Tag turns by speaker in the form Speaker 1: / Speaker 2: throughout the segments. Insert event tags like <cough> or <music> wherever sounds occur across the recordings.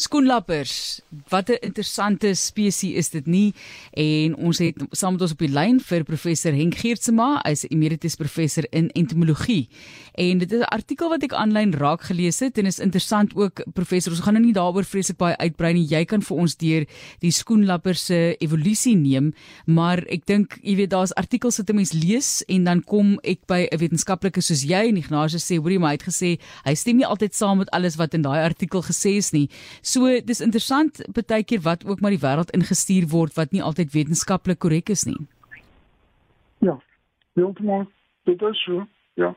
Speaker 1: Skoenlappers, wat 'n interessante spesies is dit nie? En ons het saam met ons op die lyn vir professor Henk Geertsma, hy's emeritus professor in entomologie. En dit is 'n artikel wat ek aanlyn raak gelees het en is interessant ook professor. Ons gaan nou nie daaroor vreeslik baie uitbrei nie. Jy kan vir ons deur die skoenlappers se evolusie neem, maar ek dink jy weet daar's artikels wat 'n mens lees en dan kom ek by 'n wetenskaplike soos jy en Ignatius sê, hoorie, maar hy het gesê hy stem nie altyd saam met alles wat in daai artikel gesê is nie. So dis interessant baie keer wat ook maar die wêreld ingestuur word wat nie altyd wetenskaplik korrek is nie.
Speaker 2: Ja. Heeltemal. Dit is so. Ja.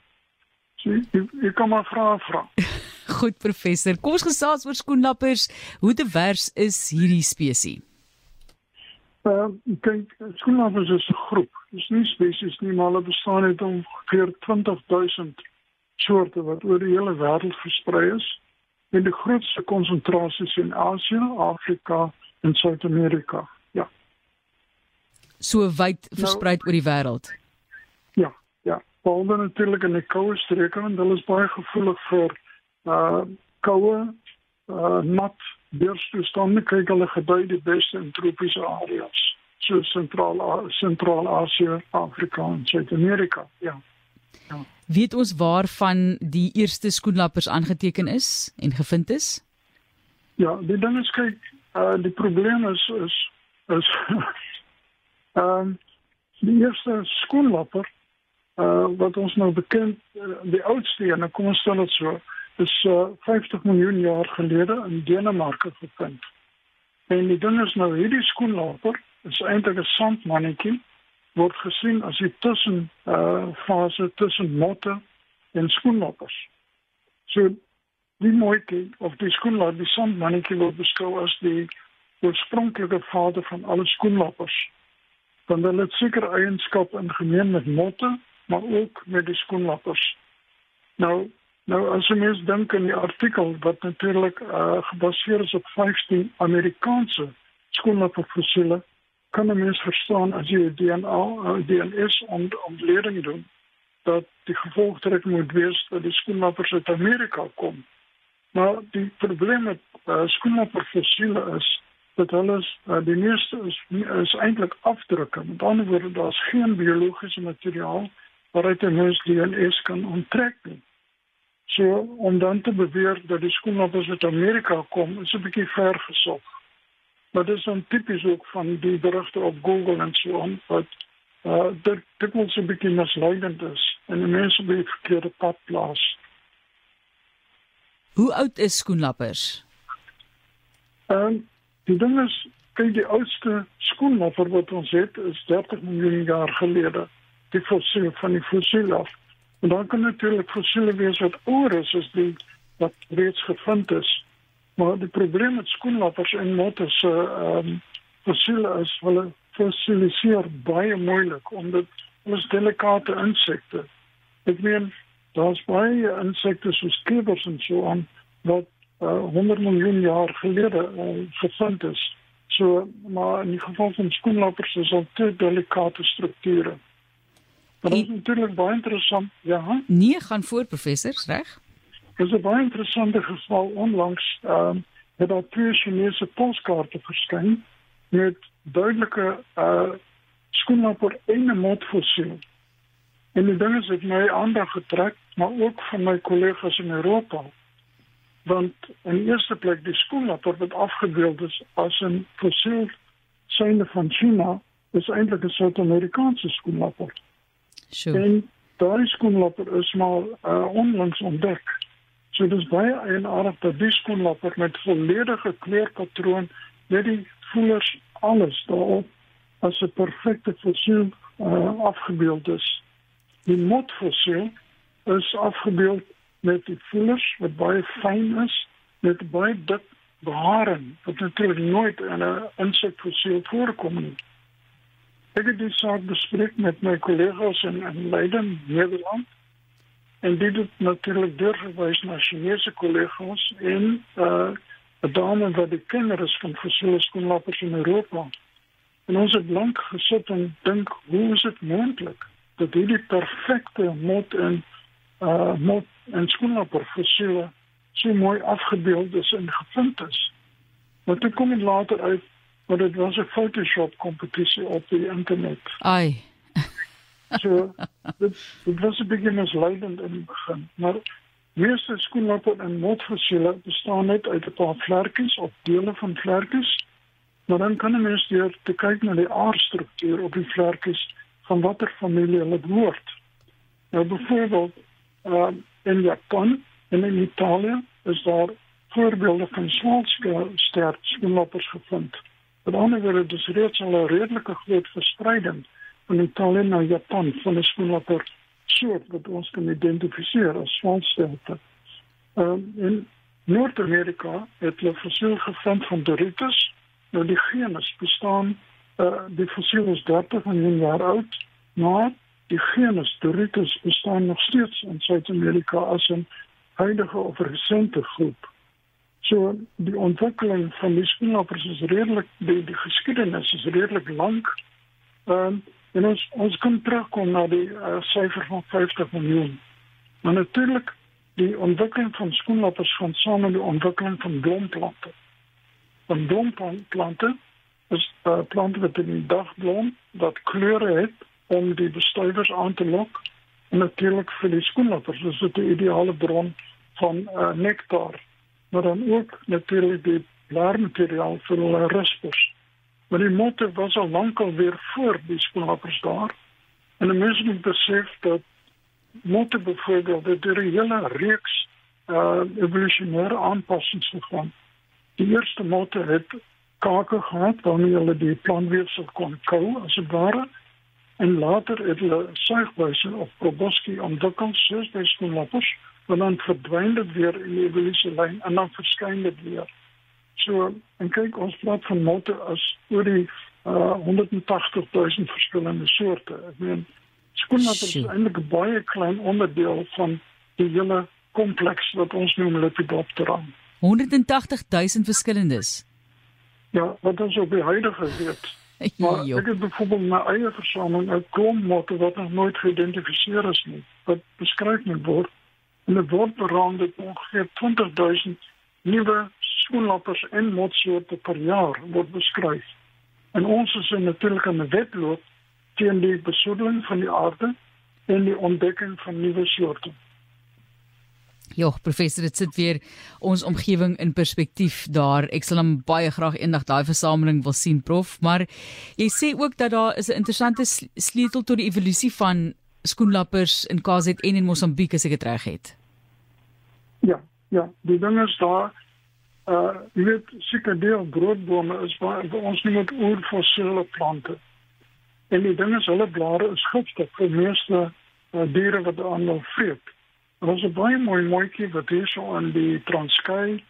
Speaker 2: Sien, ek kom maar vra vra. <laughs>
Speaker 1: Goed professor, kom ons gesels oor skoenlappers. Hoe divers is hierdie spesies?
Speaker 2: Uh, kyk, skoenlappers is 'n groep. Dis nie spesies nie, maar hulle bestaan uit ongeveer 20000 soorte wat oor die hele wêreld versprei is en die grootste konsentrasies in Asië, Afrika en Suid-Amerika. Ja.
Speaker 1: So wyd versprei nou, oor die wêreld.
Speaker 2: Ja, ja. Behalwe natuurlik in die koue streke want hulle is baie gevoelig vir uh koue uh nat weerstoestande kyk hulle gedui die beste in tropiese areas so sentraal sentraal Asië, Afrika en Suid-Amerika. Ja.
Speaker 1: Ja. Weet ons waarvan die eerste skoenlappers aangeteken is en gevind is?
Speaker 2: Ja, die ding is kyk, uh die probleem is is is <laughs> ehm um, die eerste skoenlapper uh wat ons nou bekend uh, die oudste en kom ons stel dit so is uh 50 miljoen jaar gelede in Denemarke gevind. En die ding is nou hierdie skoenlapper is eintlik 'n sandmannetjie word gesien as die tussen uh fase tussen motte en skoenlappers. So die motte of die skoenlapper, die sandmannetjie word beskou as die oorspronklike vader van alle skoenlappers. Want hulle het sekere eienskappe in gemeen met motte, maar ook met die skoenlappers. Nou nou as jy mens dink aan die artikel wat natuurlik uh gebaseer is op 15 Amerikaanse skoenlapper fossiele kan 'n mens verstaan as jy DNA DNS om ontleding doen dat die gevolgtrekking moet wees dat die skoenlappers uit Amerika kom. Maar die probleem met uh, skoenlapper fossiele is dat hulle uh, die meeste is, is eintlik afdrukke. Met ander woorde daar's geen biologiese materiaal waaruit 'n mens DNS kan onttrek nie. So om dan te beweer dat die skoenlappers uit Amerika kom, is 'n bietjie ver gesoek. Maar dit is dan typisch ook van die berichten op Google en zo aan. Dat uh, dit dikwijls een beetje misleidend is. En de mensen bij het verkeerde pad plaatsen.
Speaker 1: Hoe oud is Schoenlappers?
Speaker 2: Um, die ding is, kijk, die oudste schoenlapper wat ons heeft, is 30 miljoen jaar geleden. Die fossiel, van die fossiel af. En dan kan natuurlijk fossielen wees wat ouder is, als die wat reeds gevonden is. Maar die probleem met skoenlappers en motte se ehm um, fossiele is hulle fossiliseer baie moeilik omdat hulle is delikate insekte. Ek meen daar's baie insekte soos klewers en so aan wat uh, eh, 100 miljoen jaar gelede uh, gevind is. So maar in die geval van skoenlappers is dit te delikate strukture. Maar dit is natuurlik baie interessant. Ja.
Speaker 1: Nee, gaan voor professor, reg?
Speaker 2: Dit is 'n baie interessante geval onlangs ehm uh, het daar twee Chinese poskaarte verskyn met duidelike uh skoenlapper en 'n motfossiel. En die ding is dit my aandag getrek, maar ook van my kollegas in Europa. Want in eerste plek die skoenlapper wat afgebeeld is as 'n fossiel syne van China, is eintlik 'n Suid-Amerikaanse skoenlapper.
Speaker 1: Sure.
Speaker 2: En daai skoenlapper is maar uh, onlangs ontdek. So dis baie eienaardig dat die skoenlapper met volledige kleurpatroon met die voelers alles daarop as 'n perfekte fossiel uh, afgebeeld is. Die motfossiel is afgebeeld met die voelers wat baie fyn is met baie dik beharen wat natuurlik nooit in 'n insekfossiel voorkom nie. Ek het dit saak bespreek met my kollegas in Leiden, Nederland en dit het natuurlik deurgewys na Chinese kollegas en uh 'n dame wat die kenner is van fossiele skoenlappers in Europa. En ons het lank gesit en dink, hoe is dit moontlik dat hierdie perfekte mot en uh en skoenlapper fossiele so mooi afgebeeld is en gevind is? Maar toe kom dit later uit maar dit was 'n Photoshop kompetisie op die internet.
Speaker 1: Ai.
Speaker 2: So dit dit was 'n bietjie misleidend in die begin, maar meeste skoenlappe en motfossiele bestaan net uit 'n paar vlekkies of dele van vlekkies. Maar dan kan 'n mens deur te kyk na die aardstruktuur op die vlekkies van watter familie hulle behoort. Nou byvoorbeeld uh, in Japan en in Italië is daar voorbeelde van swaalster skoenlappers gevind. Met ander woorde, dis reeds al 'n redelike groot verspreiding van Italië na Japan van 'n skoenlapper soort wat ons kan identifiseer as swaalsterte. Ehm um, in Noord-Amerika het hulle fossiel gevind van Doritos. Nou die genus bestaan uh die fossiel is 30 miljoen jaar oud, maar die genus Doritos bestaan nog steeds in Suid-Amerika as 'n huidige of resente groep. So die ontwikkeling van die skoenlappers is redelik die, die geskiedenis is redelik lank. Ehm um, en ons ons kan terugkom na die uh, syfer van 50 miljoen. Maar natuurlik die ontwikkeling van skoenlappers gaan saam met die ontwikkeling van bloemplante. Van bloemplante is uh, plante wat in die dag bloem wat kleure het om die bestuivers aan te lok. En natuurlik vir die skoenlappers is dit 'n ideale bron van uh, nektar maar dan ook natuurlik die blaarmateriaal vir hulle ruspers. Maar die motte was al lankal weer voor die skoenlappers daar. En die mense moet besef dat motte byvoorbeeld het deur 'n hele reeks uh evolusionêre aanpassings gegaan. Die eerste motte het kake gehad waarmee hulle die plantweefsel kon kou as dit ware. En later het hulle suigbuise of proboscis ontwikkel soos by skoenlappers want dan verdwyn dit weer in die evolusielyn en dan verskyn dit weer. So, en kyk ons praat van motte as oor die uh, 180 000 verskillende soorte. Ek meen skoenlappers is eintlik 'n baie klein onderdeel van die hele kompleks wat ons noem Lepidoptera.
Speaker 1: 180 000 verskillendes.
Speaker 2: Ja, wat ons op die huidige weet. <laughs> Maar ek het byvoorbeeld my eie versameling uit klommotte wat nog nooit geïdentifiseer is nie, wat beskryf moet word en dit word beraam dat ongeveer 20000 nuwe skoenlappers en motsoorte per jaar word beskryf. En ons is natuurlik aan 'n wedloop teen die besoedeling van die aarde en die ontdekking van nuwe soorte.
Speaker 1: Ja, professor, dit sit weer ons omgewing in perspektief daar. Ek sal hom baie graag eendag daai versameling wil sien, prof, maar jy sê ook dat daar is 'n interessante sleutel tot die evolusie van skoenlappers in KZN en Mosambiek as ek dit reg het.
Speaker 2: Ja, ja, die ding is daar uh jy weet seker deel broodbome is waar ons nie met oorfossiele plante. En die ding is hulle blare is giftig vir meeste uh, diere wat aan hulle vreet. Er is 'n baie mooi mooitjie wat hier so aan die Transkei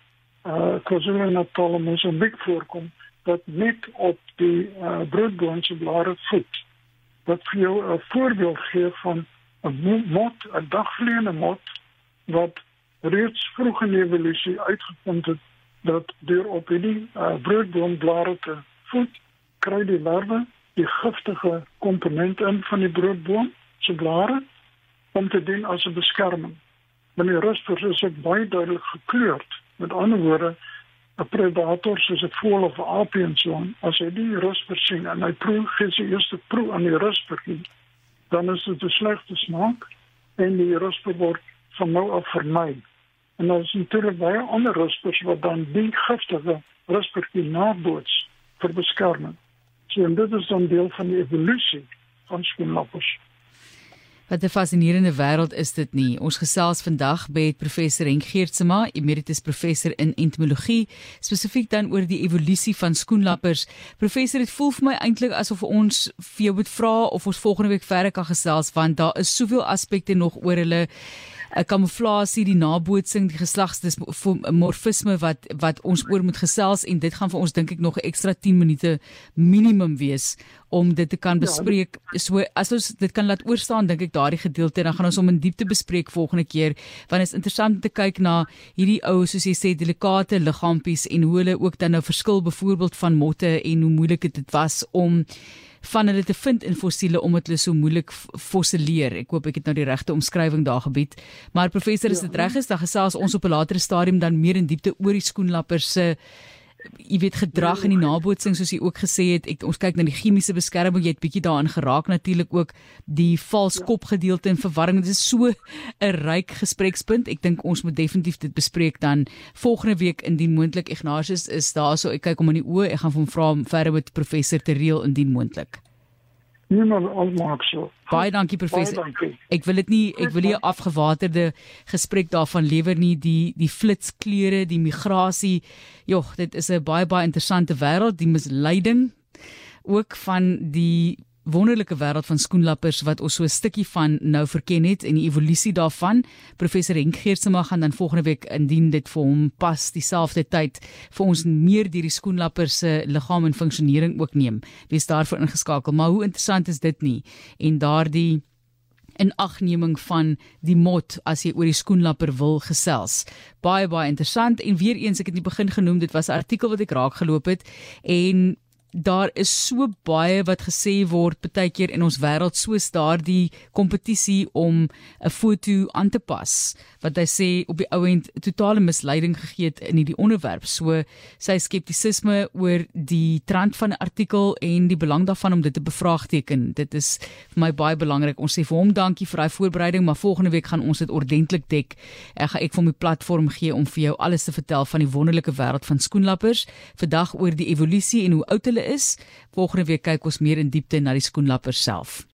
Speaker 2: uh KwaZulu-Natal en Mosambiek voorkom dat net op die uh broodbome se blare voet wat vir jou 'n voorbeeld gee van 'n mot, 'n dagvleende mot wat reeds vroeg in die evolusie uitgevind het dat deur op hierdie uh, broodboomblare te voed, kry die larwe die giftige komponent in van die broodboom se blare om te dien as 'n beskerming. Wanneer rustig is dit baie duidelik gekleurd. Met ander woorde, 'n predator soos 'n voël of 'n aap en so as hy die rusper sien en hy proe gee sy eerste proe aan die rusper, dan is dit 'n slegte smaak en die rusper word van nou af vermy. En dan is natuurlik baie ander ruspers wat dan die giftige rusper naboots vir beskerming. So en dit is dan deel van die evolusie van skoenlappers.
Speaker 1: Wat 'n fascinerende wêreld is dit nie. Ons gesels vandag met professor Henk Geertsma, emeritus professor in entomologie, spesifiek dan oor die evolusie van skoenlappers. Professor, dit voel vir my eintlik asof ons vir jou moet vra of ons volgende week verder kan gesels want daar is soveel aspekte nog oor hulle 'n kamuflasie, die nabootsing, die geslagsdismorfisme wat wat ons oor moet gesels en dit gaan vir ons dink ek nog 'n ekstra 10 minute minimum wees om dit te kan ja, bespreek. So as ons dit kan laat oorstaan dink ek daardie gedeelte dan gaan ons om in diepte bespreek volgende keer want dit is interessant om te kyk na hierdie ou soos jy sê delikate liggaampies en hoe hulle ook dan nou verskil byvoorbeeld van motte en hoe moeilik dit was om van hulle te vind in fossiele omdat hulle so moeilik fossileer. Ek hoop ek het nou die regte omskrywing daar gebied. Maar professor, as dit ja. reg is, dan gesels ons op 'n latere stadium dan meer in diepte oor die skoenlappers se jy weet gedrag in die nabootsing soos jy ook gesê het ek ons kyk na die chemiese beskerming jy het bietjie daarin geraak natuurlik ook die vals kop gedeelte en verwarring dit is so 'n ryk gesprekspunt ek dink ons moet definitief dit bespreek dan volgende week indien moontlik Ignatius is daar so ek kyk hom in die oë ek gaan hom vra verder met professor Teriel indien moontlik
Speaker 2: Nee, maar almaak so.
Speaker 1: Baie dankie professor. Baie dankie. Ek wil dit nie ek wil nie 'n afgewaterde gesprek daarvan lewer nie die die flitskleure, die migrasie. Jogg, dit is 'n baie baie interessante wêreld, die misleiding ook van die wonderlike wêreld van skoenlappers wat ons so 'n stukkie van nou verken het en die evolusie daarvan. Professor Henk Geertsma gaan dan volgende week indien dit vir hom pas dieselfde tyd vir ons meer deur die skoenlappers se liggaam en funksionering ook neem. Wees daarvoor ingeskakel. Maar hoe interessant is dit nie? En daardie in agneming van die mot as jy oor die skoenlapper wil gesels. Baie baie interessant en weer eens ek het in die begin genoem dit was 'n artikel wat ek raak geloop het en daar is so baie wat gesê word baie keer in ons wêreld soos daardie kompetisie om 'n foto aan te pas wat hy sê op die ou end totale misleiding gegee het in hierdie onderwerp. So sy skeptisisme oor die trant van 'n artikel en die belang daarvan om dit te bevraagteken. Dit is vir my baie belangrik. Ons sê vir hom dankie vir daai voorbereiding maar volgende week gaan ons dit ordentlik dek. Ek gaan ek vir my platform gee om vir jou alles te vertel van die wonderlike wêreld van skoenlappers. Vandag oor die evolusie en hoe oud hulle is. Volgende week kyk ons meer in diepte na die skoenlapper self.